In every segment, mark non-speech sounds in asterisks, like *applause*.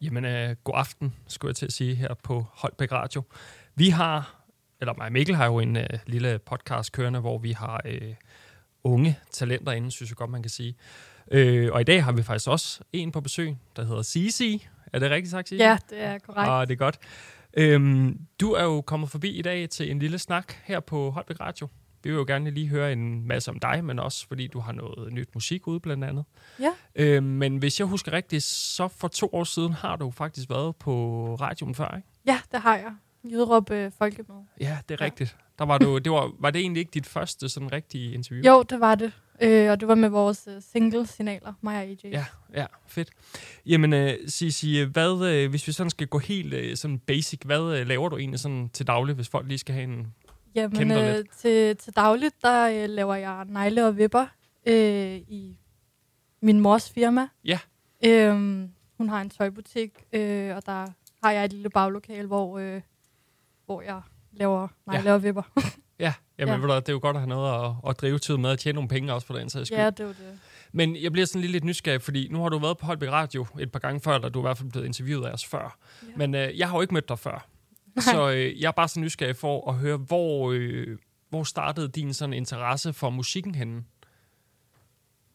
Jamen, øh, god aften, skulle jeg til at sige, her på Holbæk Radio. Vi har, eller mig og Mikkel har jo en øh, lille podcast kørende, hvor vi har øh, unge talenter inde, synes jeg godt, man kan sige. Øh, og i dag har vi faktisk også en på besøg, der hedder Cici. Er det rigtigt sagt, Cici? Ja, det er korrekt. Ah, det er godt. Øhm, du er jo kommet forbi i dag til en lille snak her på Holbæk Radio. Vi vil jo gerne lige høre en masse om dig, men også fordi du har noget nyt musik ude blandt andet. Ja. Øhm, men hvis jeg husker rigtigt, så for to år siden har du faktisk været på radioen før, ikke? Ja, det har jeg. Jyderup øh, Folkemøde. Ja, det er Ja. rigtigt. Der var, du, det var, var det egentlig ikke dit første sådan rigtige interview? Jo, det var det. Øh, og det var med vores øh, single-signaler, mig og AJ. Ja, ja, fedt. Jamen, uh, Cici, hvad, uh, hvis vi sådan skal gå helt uh, sådan basic, hvad uh, laver du egentlig sådan til daglig, hvis folk lige skal have en... Jamen, øh, til, til dagligt, der øh, laver jeg negle og vipper øh, i min mors firma. Ja. Øhm, hun har en tøjbutik, øh, og der har jeg et lille baglokal, hvor, øh, hvor jeg laver negle og vipper. *laughs* Ja, jamen, Ja. ja. Du, det er jo godt at have noget at, at drive tid med, at tjene nogle penge også for den sags skyld. ja, det var det. Men jeg bliver sådan lige lidt nysgerrig, fordi nu har du været på Holbæk Radio et par gange før, eller du er i hvert fald blevet interviewet af os før. Ja. Men øh, jeg har jo ikke mødt dig før. Så øh, jeg er bare så nysgerrig for at høre, hvor, øh, hvor startede din sådan interesse for musikken henne?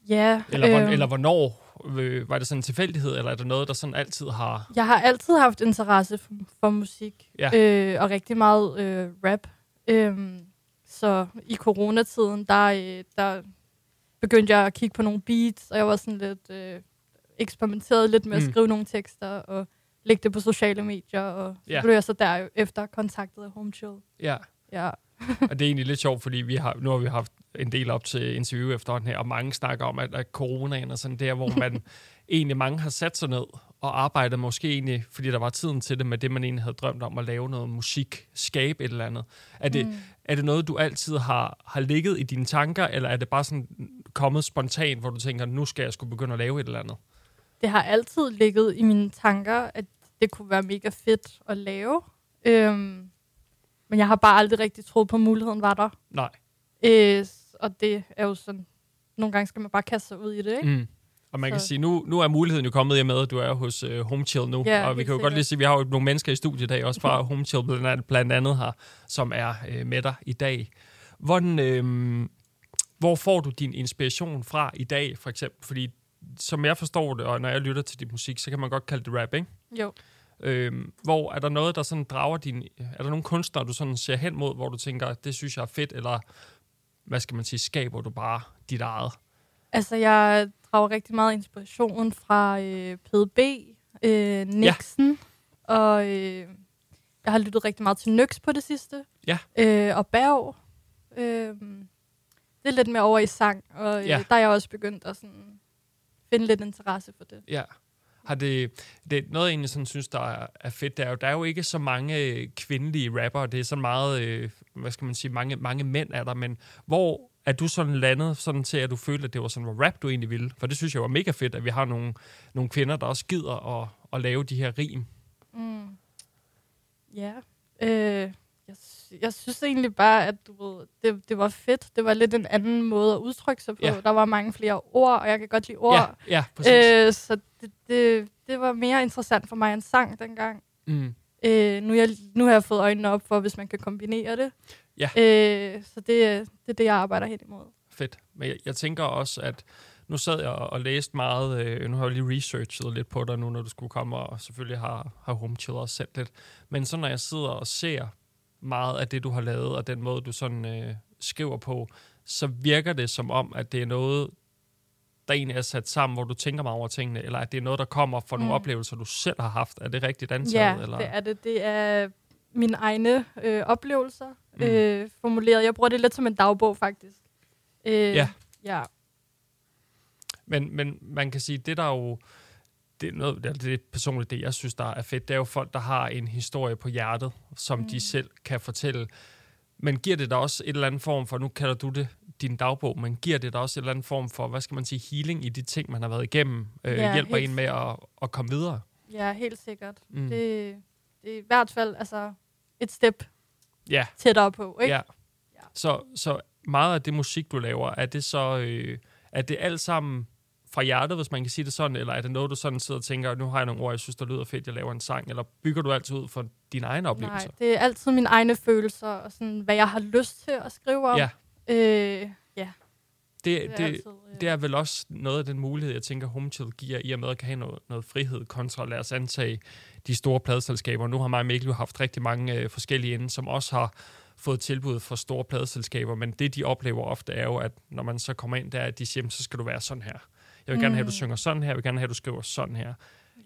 Ja, Eller, øh, eller hvornår? Øh, var det sådan en tilfældighed, eller er det noget, der sådan altid har... Jeg har altid haft interesse for, for musik, Ja. øh, og rigtig meget øh, rap. Øhm, så i coronatiden, der, øh, der begyndte jeg at kigge på nogle beats, og jeg var sådan lidt øh, eksperimenteret lidt med at Mm. skrive nogle tekster, og lægge det på sociale medier, og så Ja. blev jeg så derefter kontaktet af Home Chill. Ja, Ja, *laughs* og det er egentlig lidt sjovt, fordi vi har, nu har vi haft en del op til interview efterhånden her, og mange snakker om, at, at coronaen er sådan der, hvor *laughs* man egentlig mange har sat sig ned og arbejdet måske egentlig, fordi der var tiden til det, med det, man egentlig havde drømt om at lave noget musik, skabe et eller andet. Er det, mm. er det noget, du altid har, har ligget i dine tanker, eller er det bare sådan kommet spontant, hvor du tænker, nu skal jeg skulle begynde at lave et eller andet? Det har altid ligget i mine tanker, at det kunne være mega fedt at lave. Øhm, men jeg har bare aldrig rigtig troet på, at muligheden var der. Nej. Øh, og det er jo sådan, nogle gange skal man bare kaste sig ud i det, ikke? Mm. Og man kan Så- sige, nu, nu er muligheden jo kommet i med, at du er hos uh, Home Chill nu. Ja, og vi kan jo godt lige sige, at vi har jo nogle mennesker i studiet i dag, også fra *laughs* Home Chill blandt andet, blandt andet her, som er uh, med dig i dag. Hvordan, øh, hvor får du din inspiration fra i dag, for eksempel? Fordi som jeg forstår det, og når jeg lytter til din musik, så kan man godt kalde det rap, ikke? Jo. Øhm, hvor er der noget, der sådan drager din... Er der nogle kunstnere, du sådan ser hen mod, hvor du tænker, det synes jeg er fedt, eller hvad skal man sige, skaber du bare dit eget? Altså, jeg drager rigtig meget inspiration fra øh, PDB, øh, Nixon, ja. og øh, jeg har lyttet rigtig meget til Nyx på det sidste. Ja. Øh, og Berg. Øh, det er lidt mere over i sang, og øh, Ja. der er jeg også begyndt at sådan, finde lidt interesse for det. Ja. Har det, det noget, jeg egentlig sådan synes, der er, er fedt, det er jo, der er jo ikke så mange øh, kvindelige rappere. Det er så meget, øh, hvad skal man sige, mange, mange mænd er der, men hvor er du sådan landet sådan til, at du følte, at det var sådan, hvad rap du egentlig ville? For det synes jeg var mega fedt, at vi har nogle, nogle kvinder, der også gider at, at lave de her rim. Mm. Ja. Øh, jeg, jeg synes egentlig bare, at du ved, det, det var fedt. Det var lidt en anden måde at udtrykke sig på. Ja. Der var mange flere ord, og jeg kan godt lide ord. Ja, ja, præcis. Øh, så det, det, det var mere interessant for mig end sang dengang. Mm. Øh, nu, jeg, nu har jeg fået øjnene op for, hvis man kan kombinere det. Ja. Øh, så det, det er det, jeg arbejder hen imod. Fedt. Men jeg, jeg tænker også, at nu sad jeg og, og læste meget, øh, nu har jeg lige researchet lidt på dig nu, når du skulle komme, og selvfølgelig har, har Home Chill også sendt lidt. Men så når jeg sidder og ser meget af det, du har lavet, og den måde, du sådan øh, skriver på, så virker det som om, at det er noget, der egentlig er sat sammen, hvor du tænker meget over tingene, eller at det er noget, der kommer fra nogle Mm. oplevelser, du selv har haft. Er det rigtigt antaget? Ja, eller? det er det. Det er mine egne øh, oplevelser Mm. øh, formuleret. Jeg bruger det lidt som en dagbog, faktisk. Øh, Ja. ja. Men, men man kan sige, det der er jo, det er, noget, det er det personligt, det jeg synes, der er fedt, det er jo folk, der har en historie på hjertet, som mm. de selv kan fortælle. Men giver det da også et eller andet form for, nu kalder du det din dagbog, men giver det da også et eller andet form for, hvad skal man sige, healing i de ting, man har været igennem, øh, Ja, hjælper en med at, at komme videre? ja, helt sikkert. Mm. Det, det er i hvert fald altså, et step Ja, tættere på, ikke? ja. Ja. Så, så meget af det musik, du laver, er det så, øh, er det alt sammen fra hjertet, hvis man kan sige det sådan, eller er det noget, du sådan sidder og tænker, nu har jeg nogle ord, jeg synes, der lyder fedt, jeg laver en sang, eller bygger du altid ud for dine egne oplevelser? Nej, det er altid mine egne følelser, og sådan, hvad jeg har lyst til at skrive om. Ja. Øh, ja. Det, Det, er det, altid, øh, det er vel også noget af den mulighed, jeg tænker, Home Chill giver, i og med at kan have noget, noget frihed kontra, lad os antage, de store pladeselskaber. Nu har mig og Mikkel jo haft rigtig mange øh, forskellige inde, som også har fået tilbud fra store pladeselskaber, men det, de oplever ofte, er jo, at når man så kommer ind der, at de siger, "Jamen, så skal du være sådan her. Jeg vil gerne have, at du Mm. synger sådan her, jeg vil gerne have, at du skriver sådan her.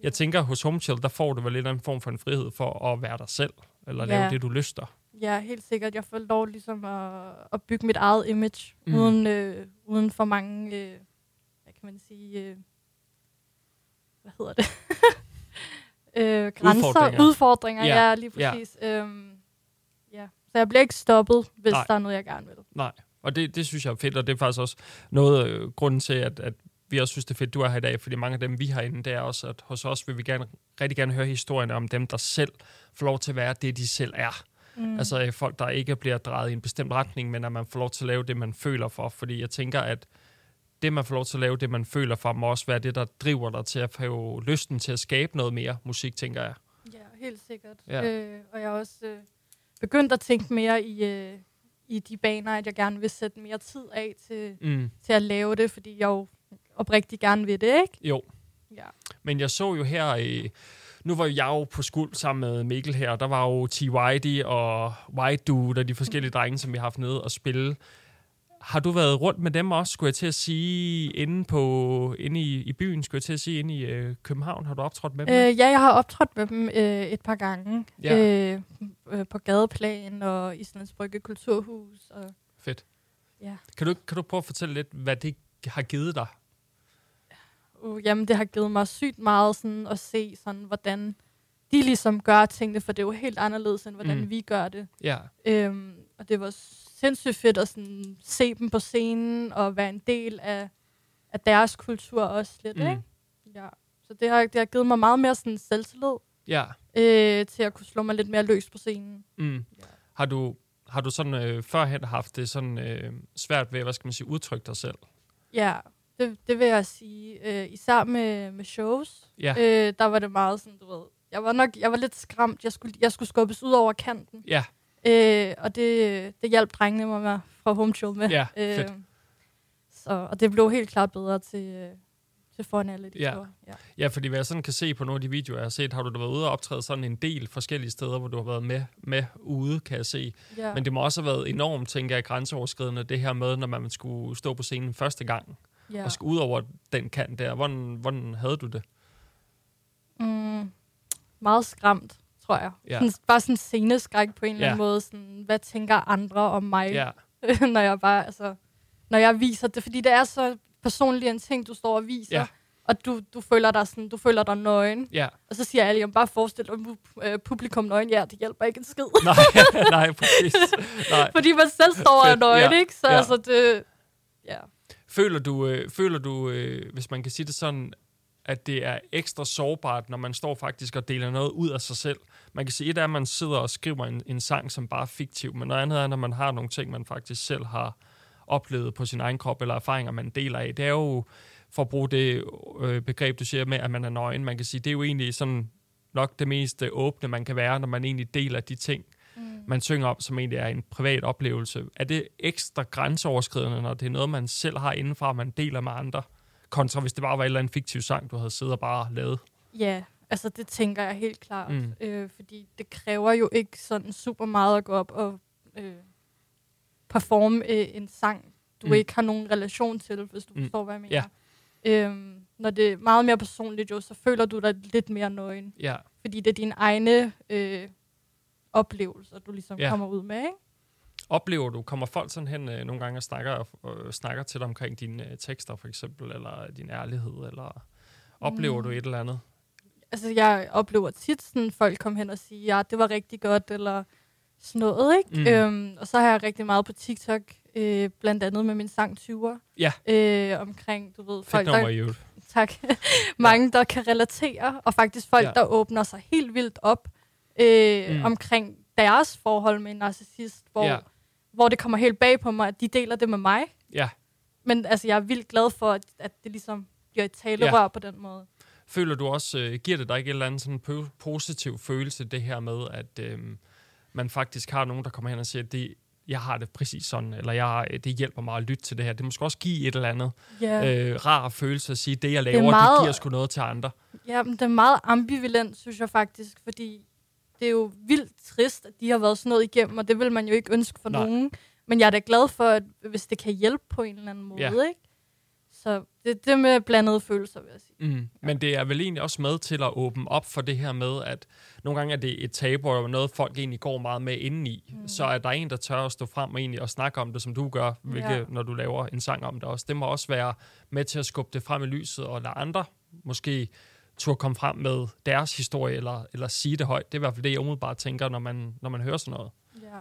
Jeg tænker, hos Home Chill, der får du vel lidt en form for en frihed for at være dig selv, eller lave Ja. det, du lyster. Ja, helt sikkert. Jeg får lov ligesom at, at bygge mit eget image, Mm. uden, øh, uden for mange, øh, hvad kan man sige, øh, hvad hedder det? *laughs* øh, grænser, Udfordringer. udfordringer, Ja, ja, lige ja. præcis. Øhm, ja. Så jeg bliver ikke stoppet, hvis Nej. der er noget, jeg gerne vil. Nej, og det, det synes jeg er fedt, og det er faktisk også noget øh, grunden til, at, at vi også synes, det er fedt, du er her i dag, fordi mange af dem, vi har inde, det er også, at hos os vil vi gerne, rigtig gerne høre historierne om dem, der selv får lov til at være det, de selv er. Mm. Altså øh, folk, der ikke bliver drejet i en bestemt retning, men at man får lov til at lave det, man føler for. Fordi jeg tænker, at det, man får lov til at lave, det, man føler for, må også være det, der driver dig til at få lysten til at skabe noget mere musik, tænker jeg. Ja, helt sikkert. Ja. Øh, og jeg har også øh, begyndt at tænke mere i, øh, i de baner, at jeg gerne vil sætte mere tid af til, Mm. til at lave det, fordi jeg jo oprigtig gerne vil det, ikke? Jo, Ja. Men jeg så jo her, øh, nu var jeg jo på skuld sammen med Mikkel her, der var jo T. Whitey og White Dude og de forskellige drenge, som vi har haft nede og spille. Har du været rundt med dem også, skulle jeg til at sige, inde, på, inde i, i byen, skulle jeg til at sige, inde i øh, København? Har du optrådt med dem? Øh, ja, jeg har optrådt med dem øh, et par gange. Ja. Øh, øh, på Gadeplan og Islands Brygge Kulturhus. Og, Fedt. ja. Kan du, kan du prøve at fortælle lidt, hvad det har givet dig? Uh, jamen, det har givet mig sygt meget sådan, at se, sådan, hvordan de ligesom gør tingene, for det er jo helt anderledes, end hvordan Mm. vi gør det. Ja, Øhm, og det var sindssygt fedt at sådan, se dem på scenen og være en del af, af deres kultur også lidt, Mm. ikke? Ja. Så det har, det har givet mig meget mere sådan selvtillid ja. øh, til at kunne slå mig lidt mere løs på scenen. Mm. Ja. Har du, har du sådan øh, førhen haft det sådan øh, svært ved, hvad skal man sige, udtrykke dig selv? Ja, det, det vil jeg sige. Øh, især med, med shows, Ja, øh, der var det meget sådan, du ved, jeg var nok jeg var lidt skræmt. Jeg skulle, jeg skulle skubbes ud over kanten. ja, Øh, og det, det hjalp drengene mig med fra Home Show med. Ja, fedt. så, og det blev helt klart bedre til, øh, til foran alle de Ja. store. Ja. Ja, fordi hvad jeg sådan kan se på nogle af de videoer, jeg har set, har du da været ude og optræde sådan en del forskellige steder, hvor du har været med, med ude, kan jeg se. Ja. Men det må også have været enormt, tænker jeg, grænseoverskridende, det her med, når man skulle stå på scenen første gang, ja. ja. og skulle ud over den kant der. Hvordan, hvordan havde du det? Mm, meget skræmt, tror jeg. Ja. Sådan, bare sådan sceneskræk på en eller anden Ja. måde. Sådan, hvad tænker andre om mig, Ja, *laughs* når jeg bare, altså, når jeg viser det. Fordi det er så personligt en ting, du står og viser. Ja. Og du, du, føler dig sådan, du føler dig nøgen. ja. Og så siger alle, bare forestil dig øh, publikum nøgen. Ja, det hjælper ikke en skid. *laughs* Nej, nej, præcis. *laughs* Nej. Fordi man selv står og er nøgen, ja, ikke? Så ja. altså, det... Ja. Føler du, øh, føler du øh, hvis man kan sige det sådan, at det er ekstra sårbart, når man står faktisk og deler noget ud af sig selv. Man kan sige, et er, at man sidder og skriver en, en sang, som bare er fiktiv, men noget andet er, når man har nogle ting, man faktisk selv har oplevet på sin egen krop, eller erfaringer, man deler af. Det er jo, for at bruge det øh, begreb, du siger med, at man er nøgen, man kan sige, det er jo egentlig sådan nok det mest øh, åbne, man kan være, når man egentlig deler de ting, man synger om, som egentlig er en privat oplevelse. Er det ekstra grænseoverskridende, når det er noget, man selv har indenfra, man deler med andre? Kontra hvis det bare var en eller anden fiktiv sang, du havde siddet og bare lavet. Ja, altså det tænker jeg helt klart. Mm. Øh, fordi det kræver jo ikke sådan super meget at gå op og øh, performe øh, en sang, du Mm. ikke har nogen relation til, hvis du Mm. forstår, hvad jeg mener. Ja. Øhm, når det er meget mere personligt, jo, så føler du dig lidt mere nøgen. Ja, Fordi det er dine egne øh, oplevelser, du ligesom Ja. ja. kommer ud med, ikke? oplever du, kommer folk sådan hen øh, nogle gange og snakker, øh, snakker til dig omkring dine øh, tekster for eksempel, eller din ærlighed, eller oplever Mm. du et eller andet? Altså, jeg oplever tit, sådan, folk kommer hen og siger, ja, det var rigtig godt, eller sådan noget, ikke? Mm. Øhm, og så har jeg rigtig meget på TikTok, øh, blandt andet med min sang 20'er. Ja. Øh, omkring, du ved, Fedt folk, der, tak, *laughs* mange, der kan relatere, og faktisk folk, Ja. ja. der åbner sig helt vildt op øh, Mm. omkring deres forhold med en narcissist, hvor, ja. hvor det kommer helt bag på mig, at de deler det med mig. Ja, Men altså, jeg er vildt glad for, at, at det ligesom bliver et talerør ja. på den måde. Føler du også, øh, giver det dig ikke et eller andet sådan po- positiv følelse, det her med, at øh, man faktisk har nogen, der kommer hen og siger, at det, jeg har det præcis sådan, eller jeg, det hjælper mig at lytte til det her. Det måske også give et eller andet Ja. øh, rar følelse at sige, det jeg laver, det, meget- det giver sgu noget til andre. Ja, men det er meget ambivalent, synes jeg faktisk, fordi det er jo vildt trist, at de har været sådan noget igennem, og det vil man jo ikke ønske for Nej. nogen. Men jeg er da glad for, at hvis det kan hjælpe på en eller anden måde, Ja. ikke? Så det det med blandede følelser, vil jeg sige. Mm. Men det er vel egentlig også med til at åbne op for det her med, at nogle gange er det et tabu, og noget folk egentlig går meget med indeni. Mm. Så er der en, der tør at stå frem og, egentlig og snakke om det, som du gør, hvilket, Ja. når du laver en sang om det også. Det må også være med til at skubbe det frem i lyset, og lade andre måske turde komme frem med deres historie, eller, eller sige det højt. Det er i hvert fald det, jeg umiddelbart tænker, når man, når man hører sådan noget. Ja.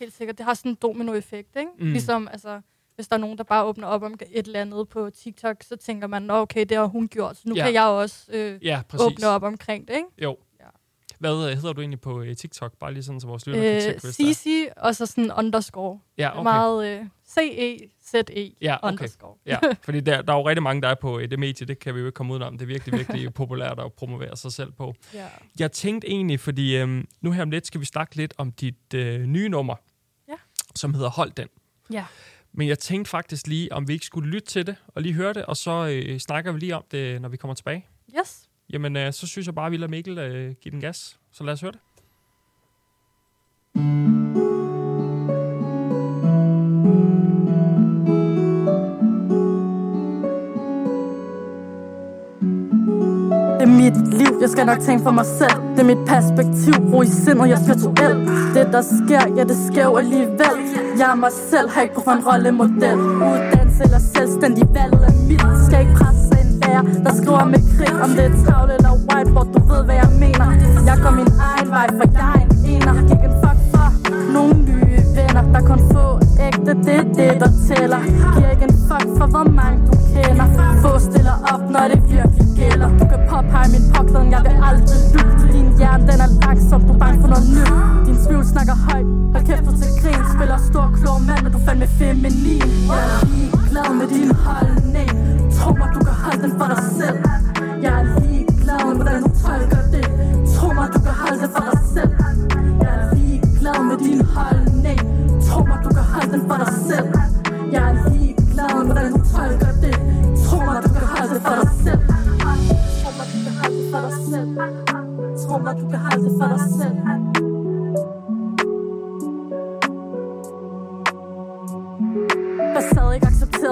Helt sikkert. Det har sådan en dominoeffekt, ikke? Mm. Ligesom, altså, hvis der er nogen, der bare åbner op om et eller andet på TikTok, så tænker man, "Nå, okay, det har hun gjort, så nu Ja. ja. kan jeg også øh, Ja, præcis. åbne op omkring det, ikke? Jo. Hvad øh, hedder du egentlig på øh, TikTok? Bare lige sådan, så vores lytter kan Øh, tjekke, der er. Cici, og så sådan underscore. Ja, Okay. Meget øh, C-E-Z-E Ja, okay. underscore. Ja, *laughs* fordi der, der er jo rigtig mange, der er på øh, det medie, det kan vi jo ikke komme udenom. Det er virkelig, virkelig *laughs* populært at promovere sig selv på. Ja. Jeg tænkte egentlig, fordi øhm, nu her om lidt skal vi snakke lidt om dit øh, nye nummer, Ja. som hedder Hold den. ja. Men jeg tænkte faktisk lige, om vi ikke skulle lytte til det, og lige høre det, og så øh, snakker vi lige om det, når vi kommer tilbage. Yes. Jamen, øh, så synes jeg bare, at vi lader Mikkel øh, give den gas. Så lad os høre det. Det er mit liv, jeg skal nok tænke for mig selv. Det er mit perspektiv, ro i sindet, jeg er spirituel. Det der sker, ja det sker jo alligevel. Jeg er mig selv, har ikke brug for en rollemodel. Uddannelse eller selvstændig, valget er mit. Skal ikke presse er der skriver med krig Om det er travlt eller whiteboard, du ved hvad jeg mener. Jeg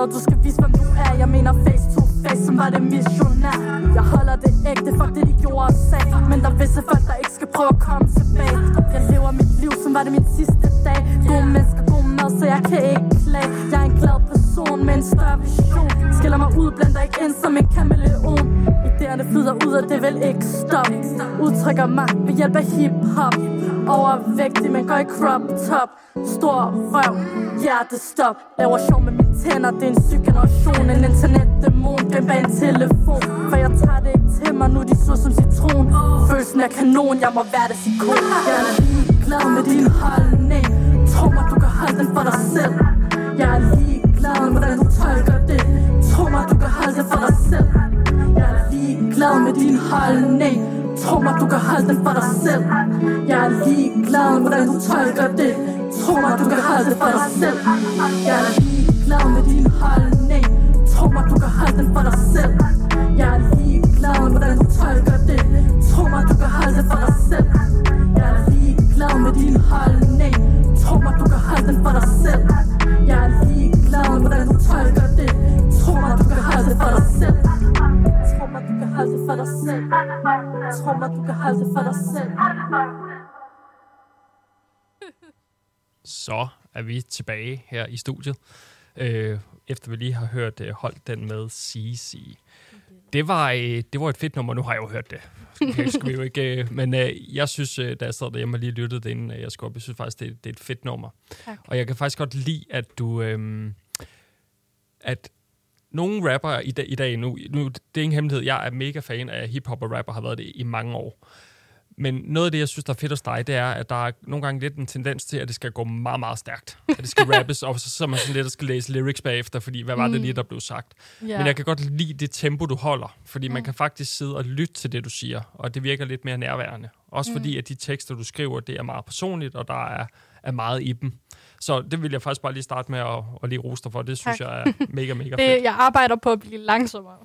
accepteret, du skal vise hvem du er. Jeg mener face to face, som var det missionær. Jeg holder det ægte, for det de gjorde og sagde. Men der er visse folk, der ikke skal prøve at komme tilbage. Jeg lever mit liv, som var det min sidste dag. Gode mennesker, god mad, så jeg kan ikke klage. Jeg er en glad person med en større vision. Skiller mig ud, blander ikke ind som en kameleon. Idéerne flyder ud, og det vil ikke stoppe. Udtrykker mig ved hjælp af hip-hop. Overvægtig, men går i crop top. Stor røv, hjertestop Laver sjov med mine tænder, det er en syg generation. En internetdæmon, Gem bag en telefon. For jeg tager det ikke til mig, nu. Er de så som citron. Følelsen er kanon, jeg må være det ikon Jeg er ligeglad med din holdning. Tro mig, du kan holde den for dig selv. Jeg er ligeglad med, hvordan du tolker det. Tro mig, du kan holde den for dig selv. Jeg er ligeglad med din holdning. Tro mig, du kan holde den for dig selv. Jeg er ligeglad med, hvordan du tolker det. Tro mig, du kan holde det for dig selv. Jeg er ligeglad med din holdning. Tro mig, du kan holde den for dig selv. Jeg er ligeglad med, hvordan du tolker det. Tro mig, du kan holde det for dig selv. Jeg er ligeglad med din holdning. Tro mig, du kan holde den for dig selv. Jeg er ligeglad med, hvordan du tolker det. Tro mig, du kan holde det for dig selv. Tro mig, du kan holde det for dig selv. Tro mig, du kan holde det for dig selv. Så er vi tilbage her i studiet, øh, efter vi lige har hørt øh, Hold den med CC. Det var, øh, det var et fedt nummer, nu har jeg jo hørt det. Det skal vi jo ikke, øh, men øh, jeg synes, øh, da jeg sad derhjemme og lige lyttede det, inden øh, jeg skulle op, jeg synes faktisk, det, det er et fedt nummer. Tak. Og jeg kan faktisk godt lide, at du... Øh, at nogle rapper i dag, i dag nu, nu, det er ingen hemmelighed, jeg er mega fan af hiphop og rapper, har været det i mange år. Men noget af det, jeg synes, der er fedt hos dig, det er, at der er nogle gange lidt en tendens til, at det skal gå meget, meget stærkt. At det skal *laughs* rappes, og så sidder man sådan lidt og skal læse lyrics bagefter, fordi hvad var det Mm. lige, der blev sagt? Ja. Men jeg kan godt lide det tempo, du holder, fordi man Mm. kan faktisk sidde og lytte til det, du siger, og det virker lidt mere nærværende. Også Mm. fordi, at de tekster, du skriver, det er meget personligt, og der er, er meget i dem. Så det vil jeg faktisk bare lige starte med at, at lige rose dig for. Det synes Tak. jeg er mega, mega *laughs* det, fedt. jeg arbejder på at blive langsommere.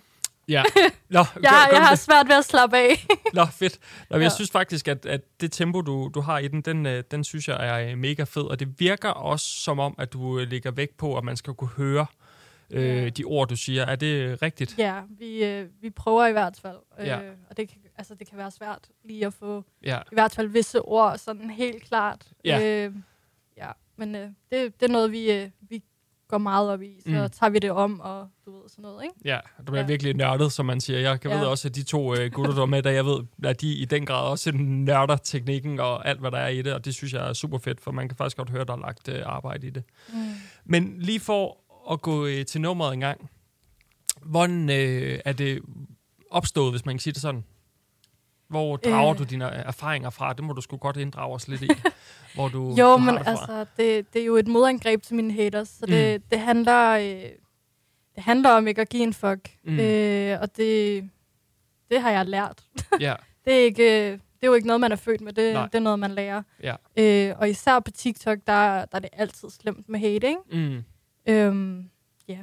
Ja. *laughs* Nå, gør, Jeg, jeg har svært ved at slappe af. *laughs* Nå, fedt. Nå, men jeg Ja. synes faktisk, at, at det tempo, du, du har i den, den, øh, den synes jeg er øh, mega fed. Og det virker også som om, at du øh, lægger vægt på, at man skal kunne høre øh, Ja. de ord, du siger. Er det rigtigt? ja, vi, øh, vi prøver i hvert fald. Ja. Øh, og det kan, altså, det kan være svært lige at få Ja. i hvert fald visse ord sådan helt klart. Ja. Øh, ja. Men øh, det, det er noget, vi, øh, vi går meget op i. Så Mm. tager vi det om, og du ved sådan noget, ikke? Ja, du er Ja. virkelig nørdet, som man siger. Jeg kan Ja. ved også, at de to øh, gutter, der er med, der jeg ved, at de i den grad også nørder teknikken og alt, hvad der er i det, og det synes jeg er super fedt, for man kan faktisk godt høre, der er lagt øh, arbejde i det. Mm. Men lige for at gå øh, til nummeret en gang, hvordan øh, er det opstået, hvis man kan sige det sådan? Hvor drager Øh. du dine erfaringer fra? Det må du sgu godt inddrage os lidt i. *laughs* hvor du, Jo, du men det fra. altså, det, det er jo et modangreb til mine haters, så det, det handler... Øh, det handler om ikke at give en fuck. Mm. Mm. Øh, og det, det har jeg lært. *laughs* Ja, Det er, ikke, det er jo ikke noget, man er født med. Det, Nej. det er noget, man lærer. ja. Øh, og især på TikTok, der, der er det altid slemt med hate, ikke? Mm. Øhm, ja.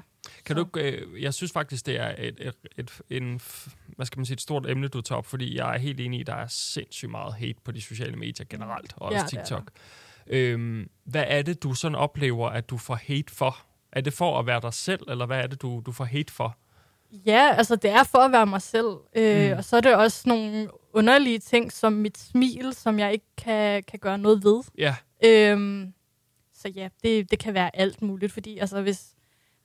Kan du ikke, øh, jeg synes faktisk, det er et, et, et, en, hvad skal man sige, et stort emne, du tager op, fordi jeg er helt enig i, at der er sindssygt meget hate på de sociale medier generelt, og Ja, også det TikTok. Øhm, hvad er det, du sådan oplever, at du får hate for? Er det for at være dig selv, eller hvad er det, du, du får hate for? Ja, altså det er for at være mig selv. Øh, Mm. Og så er det også nogle underlige ting, som mit smil, som jeg ikke kan, kan gøre noget ved. Ja, Øhm, så ja, det, det kan være alt muligt, fordi altså, hvis,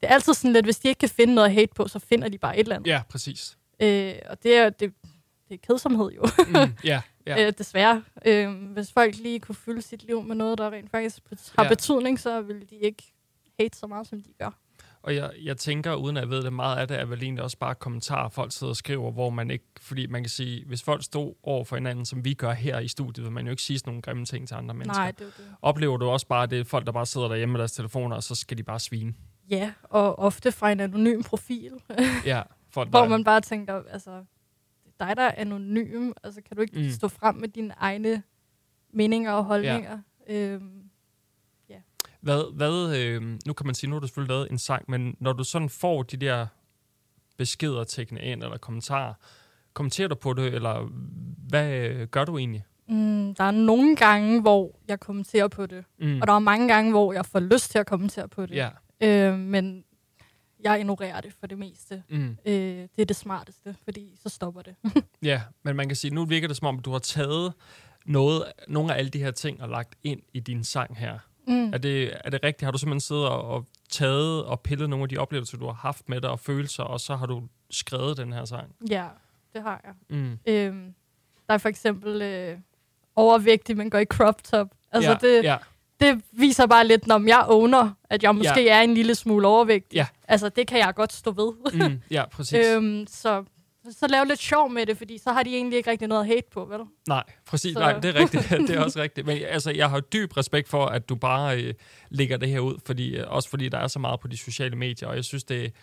det er altid sådan lidt, hvis de ikke kan finde noget at hate på, så finder de bare et eller andet. ja, præcis. Øh, og det er, det, det er kedsomhed jo, Mm, ja, ja. *laughs* ja. øh, desværre. Øh, hvis folk lige kunne fylde sit liv med noget, der rent faktisk har ja. betydning, så ville de ikke hate så meget, som de gør. Og jeg, jeg tænker, uden at jeg ved det, meget af det er vel egentlig også bare kommentarer, folk sidder og skriver, hvor man ikke... Fordi man kan sige, hvis folk stod over for hinanden, som vi gør her i studiet, vil man jo ikke sige sådan nogle grimme ting til andre mennesker. Nej, det er det. Oplever du også bare, det folk, der bare sidder derhjemme med deres telefoner, og så skal de bare svine? Ja, og ofte fra en anonym profil. *laughs* Ja, folk, Hvor man bare tænker, altså, dig, der er anonym. Altså, kan du ikke Mm. stå frem med dine egne meninger og holdninger? Ja. Øhm, Hvad, hvad, øh, nu kan man sige, nu har du selvfølgelig lavet en sang, men når du sådan får de der beskeder tækkende ind, eller kommentarer, kommenterer du på det, eller hvad øh, gør du egentlig? mm, der er nogle gange, hvor jeg kommenterer på det. Mm. Og der er mange gange, hvor jeg får lyst til at kommentere på det. Ja. Øh, men jeg ignorerer det for det meste. Mm. Øh, det er det smarteste, fordi så stopper det. *laughs* Ja, men man kan sige, nu virker det som om, du har taget noget, nogle af alle de her ting og lagt ind i din sang her. Mm. Er det, er det rigtigt? Har du simpelthen siddet og, og taget og pillet nogle af de oplevelser, du har haft med dig og følelser, og så har du skrevet den her sang? Ja, det har jeg. Mm. Øhm, der er for eksempel øh, overvægtig, men går i crop top. Altså, ja, det, ja, det viser bare lidt, når jeg owner, at jeg måske ja. er en lille smule overvægtig. Ja. Altså, det kan jeg godt stå ved. mm, ja, præcis. *laughs* øhm, så, så lav lidt sjov med det, fordi så har de egentlig ikke rigtig noget at hate på, vel? Nej, præcis. Så- Nej, det er rigtigt. *laughs* det er også rigtigt. Men altså, jeg har dyb respekt for, at du bare øh, lægger det her ud, fordi, øh, også fordi der er så meget på de sociale medier, og jeg synes, det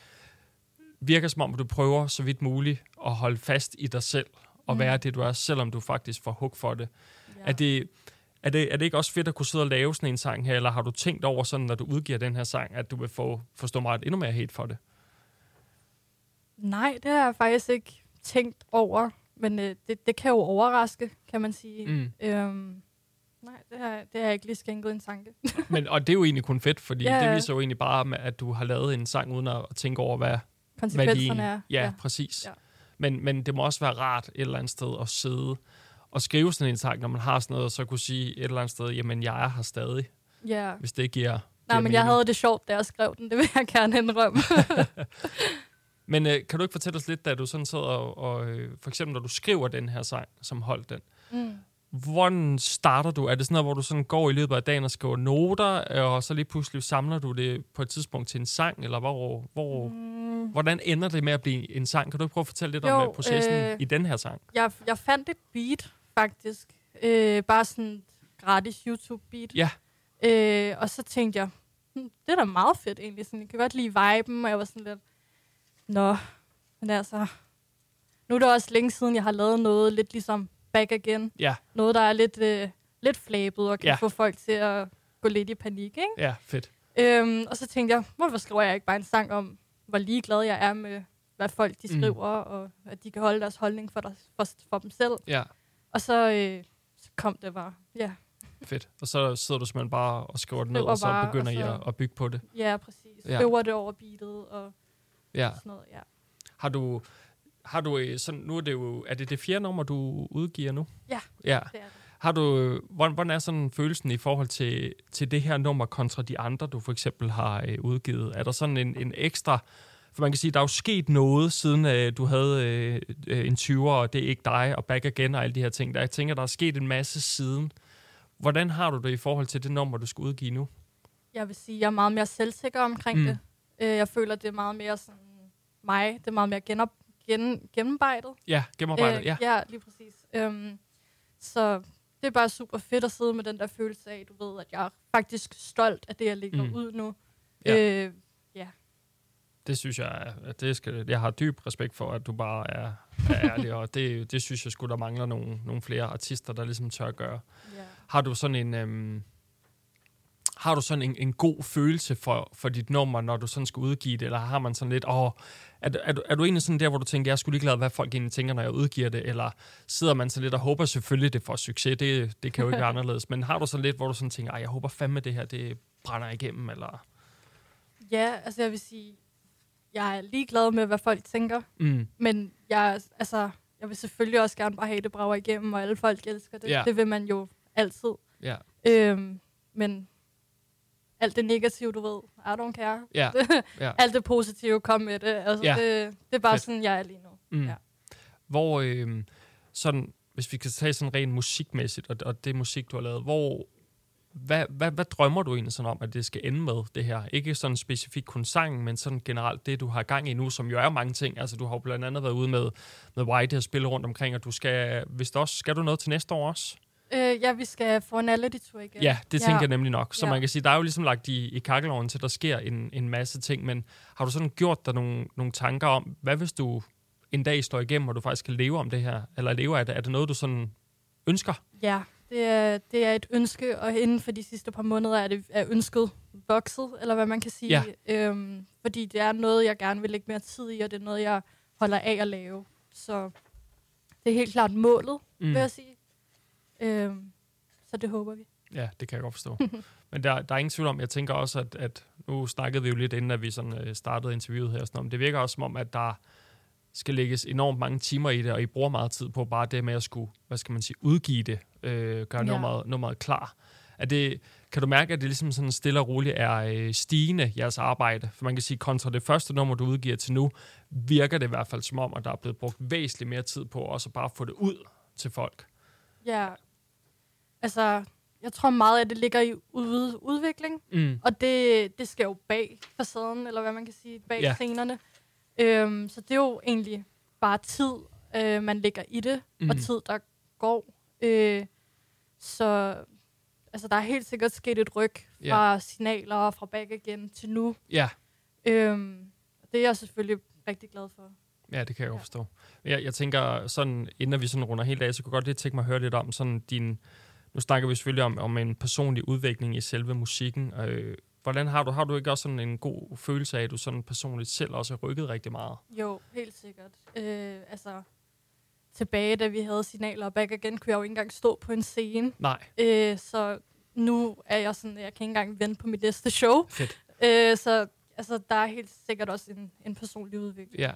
virker som om, at du prøver så vidt muligt at holde fast i dig selv, og Mm. være det, du er, selvom du faktisk får hug for det. Ja. Er det, er, det, er det ikke også fedt at kunne sidde og lave sådan en sang her, eller har du tænkt over sådan, når du udgiver den her sang, at du vil få, forstå mig endnu mere hate for det? Nej, det har jeg faktisk ikke tænkt over, men øh, det, det kan jo overraske, kan man sige. Mm. Øhm, nej, det har, det har jeg ikke lige skænket en tanke. *laughs* Men, og det er jo egentlig kun fedt, fordi Ja, det viser jo egentlig bare, at du har lavet en sang, uden at tænke over, hvad, hvad de Konsekvenserne er. Ja, ja. præcis. Ja. Men, men det må også være rart et eller andet sted at sidde og skrive sådan en sang, når man har sådan noget, og så kunne sige et eller andet sted, jamen jeg er her stadig, ja. hvis det giver, Nej, giver men jeg mening. havde det sjovt, da jeg skrev den. Det vil jeg gerne indrømme. *laughs* Men øh, kan du ikke fortælle os lidt, da du sådan sidder og, og øh, for eksempel når du skriver den her sang, som holdt den, mm. hvordan starter du? Er det sådan noget, hvor du sådan går i løbet af dagen og skriver noter, og så lige pludselig samler du det på et tidspunkt til en sang, eller hvor, hvor, Mm. hvordan ender det med at blive en sang? Kan du ikke prøve at fortælle lidt Jo, om øh, processen øh, i den her sang? Jeg, jeg fandt et beat, faktisk, Øh, bare sådan et gratis YouTube-beat. Ja. Øh, og så tænkte jeg, hm, det er da meget fedt egentlig. Sådan, jeg kan godt lide viben, og jeg var sådan lidt, nå, men altså, nu er det også længe siden, jeg har lavet noget lidt ligesom Back Again. Ja, Noget, der er lidt, øh, lidt flabet og kan Ja. få folk til at gå lidt i panik, ikke? ja, fedt. Øhm, og så tænkte jeg, hvorfor skriver jeg ikke bare en sang om, hvor ligeglad jeg er med, hvad folk de Mm. skriver, mm. og at de kan holde deres holdning for, der, for, for dem selv. Ja, Og så, øh, så kom det bare. Ja, fedt. Og så sidder du simpelthen bare og skriver det ned, Skriver og så bare, begynder og I så- at, at bygge på det. ja præcis. Ja. Øver det over beatet og Ja. sådan noget, ja. Har du, har du øh, sådan, nu er det jo, er det det fjerde nummer, du udgiver nu? Ja. Ja. Det er det. Har du, øh, hvordan, er sådan følelsen i forhold til, til det her nummer kontra de andre, du for eksempel har øh, udgivet? Er der sådan en, en ekstra, for man kan sige, der er jo sket noget, siden øh, du havde øh, øh, en 20'er, og det er ikke dig, og back again og alle de her ting. Der, jeg tænker, der er sket en masse siden. Hvordan har du det i forhold til det nummer, du skal udgive nu? Jeg vil sige, jeg er meget mere selvsikker omkring Mm. det. Øh, jeg føler, det er meget mere sådan mig. Det er meget mere genop, gen, gennemarbejdet. Ja, gennemarbejdet, ja. ja, lige præcis. Øhm, så det er bare super fedt at sidde med den der følelse af, du ved, at jeg er faktisk stolt af det, jeg lægger Mm. ud nu. Ja. Øh, Det synes jeg, at det skal, jeg har dyb respekt for, at du bare er, er ærlig, og det, det synes jeg skulle der mangler nogle, nogle flere artister, der ligesom tør at gøre. ja. Har du sådan en, øhm, har du sådan en, en god følelse for, for dit nummer, når du sådan skal udgive det, eller har man sådan lidt, åh, er, du- er, du, er du egentlig sådan der, hvor du tænker, jeg er sgu ligeglad, hvad folk egentlig tænker, når jeg udgiver det, eller sidder man så lidt og håber selvfølgelig, det får succes, det, det kan jo ikke være *laughs* anderledes, men har du sådan lidt, hvor du sådan tænker, ej, jeg håber fandme, det her, det brænder igennem, eller... ja, altså jeg vil sige, jeg er ligeglad med, hvad folk tænker, Mm, men jeg, altså, jeg vil selvfølgelig også gerne bare have det brager igennem, og alle folk elsker det. Ja. Det vil man jo altid. ja, Øhm, men alt det negative, du ved, I don't care. ja, *laughs* ja. alt det positive, kom med det. Altså, Ja. det, det er bare Fedt. sådan, jeg er lige nu. Mm. Ja. Hvor, øh, sådan, hvis vi kan tage sådan rent musikmæssigt, og, og det musik, du har lavet, hvor, hvad, hvad, hvad drømmer du egentlig sådan om, at det skal ende med, det her? Ikke sådan specifikt kun sangen, men sådan generelt det, du har gang i nu, som jo er mange ting. Altså, du har jo blandt andet været ude med, med White og spille rundt omkring, og du skal, hvis det også, skal du noget til næste år også? Øh, ja, vi skal få en Reality-tour igen. Ja, det tænker jeg nemlig nok. Så Ja. man kan sige, der er jo ligesom lagt i, i kakkeloven til, at der sker en, en masse ting, men har du sådan gjort dig nogle, nogle tanker om, hvad hvis du en dag står igennem, og du faktisk kan leve om det her, eller leve af det? Er det noget, du sådan ønsker? Ja, det er, det er et ønske, og inden for de sidste par måneder er, det, er ønsket vokset, eller hvad man kan sige. Ja. Øhm, fordi det er noget, jeg gerne vil lægge mere tid i, og det er noget, jeg holder af at lave. Så det er helt klart målet, mm. vil jeg sige. Øhm, så det håber vi. Ja, det kan jeg godt forstå. *laughs* Men der, der er ingen tvivl om, jeg tænker også, at, at nu snakkede vi jo lidt inden, at vi sådan, øh, startede interviewet her, og sådan, om det virker også som om, at der skal lægges enormt mange timer i det, og I bruger meget tid på bare det med at skulle, hvad skal man sige, udgive det, øh, gøre Ja. nummeret, nummeret klar. Er det, kan du mærke, at det ligesom sådan stille og roligt er øh, stigende, jeres arbejde? For man kan sige, kontra det første nummer, du udgiver til nu, virker det i hvert fald som om, at der er blevet brugt væsentligt mere tid på også bare at få det ud til folk. Ja, altså, jeg tror meget af det ligger i ud, udvikling. Mm. Og det, det skal jo bag facaden, eller hvad man kan sige, bag Ja. scenerne. Øhm, så det er jo egentlig bare tid, øh, man lægger i det, mm. og tid, der går. Øh, så altså, der er helt sikkert sket et ryg fra signaler og fra back igen til nu. Ja, Øhm, det er jeg selvfølgelig rigtig glad for. Ja, det kan jeg godt Ja. forstå. Jeg, jeg tænker sådan, inden vi sådan runder helt af, så kunne jeg godt lige tænke mig at høre lidt om sådan din... Nu snakker vi selvfølgelig om, om en personlig udvikling i selve musikken. Øh, hvordan har du, har du ikke også sådan en god følelse af, at du sådan personligt selv også har rykket rigtig meget? Jo, helt sikkert. Øh, altså, tilbage da vi havde signaler og back again, kunne jeg jo ikke engang stå på en scene. Nej, Øh, så nu er jeg sådan, jeg kan ikke engang vente på mit næste show. fedt. Øh, så altså, der er helt sikkert også en, en personlig udvikling. Ja.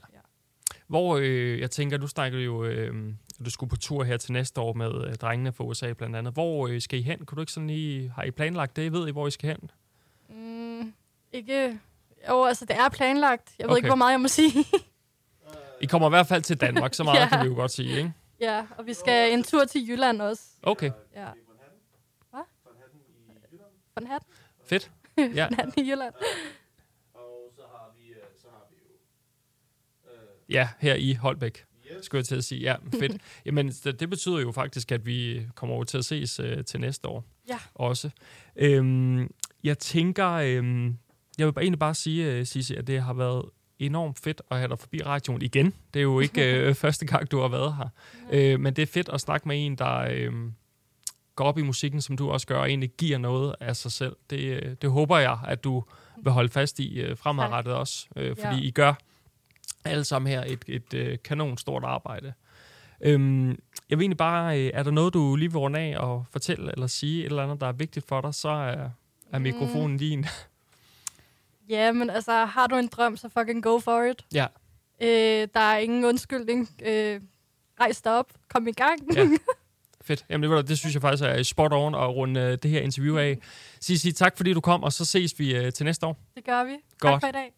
Hvor øh, jeg tænker, du snakker jo, øh, du skulle på tur her til næste år med øh, drengene fra USA blandt andet. Hvor øh, skal I hen? Kunne du ikke sådan lige, har I planlagt det? Ved I, hvor I skal hen? Mm, ikke... Jo, altså, det er planlagt. Jeg ved Okay. ikke, hvor meget jeg må sige. *laughs* I kommer i hvert fald til Danmark, så meget *laughs* Ja. kan vi jo godt sige, ikke? ja, og vi skal en tur til Jylland også. Okay, Ja. Hvad? Van Hatten? fedt. Ja. Van Hatten i Jylland. Og så har vi, så har vi jo... Ja, her i Holbæk. skulle jeg til at sige. Ja, fedt. *laughs* Jamen, det, det betyder jo faktisk, at vi kommer over til at ses øh, til næste år. Ja. Også. Øhm, jeg tænker, øhm, jeg vil bare egentlig bare sige, øh, Sisse, at det har været enormt fedt at have dig forbi radioen igen. Det er jo ikke *laughs* øh, første gang, du har været her. Øh, men det er fedt at snakke med en, der øh, går op i musikken, som du også gør, og egentlig giver noget af sig selv. Det, øh, det håber jeg, at du vil holde fast i øh, fremadrettet også. Øh, fordi Ja. I gør alle sammen her et, et øh, kanon stort arbejde. Øhm, jeg vil egentlig bare, øh, er der noget, du lige vil runde af og fortælle eller sige et eller andet, der er vigtigt for dig, så er, er Mm. mikrofonen din. Ja, men altså, har du en drøm, så fucking go for it. ja, Øh, der er ingen undskyldning. Øh, rejs dig op. Kom i gang. Ja. *laughs* fedt. Jamen, det, det synes jeg faktisk er spot on at runde øh, det her interview af. Sig, sig tak, fordi du kom, og så ses vi øh, til næste år. Det gør vi. Godt. Tak for i dag.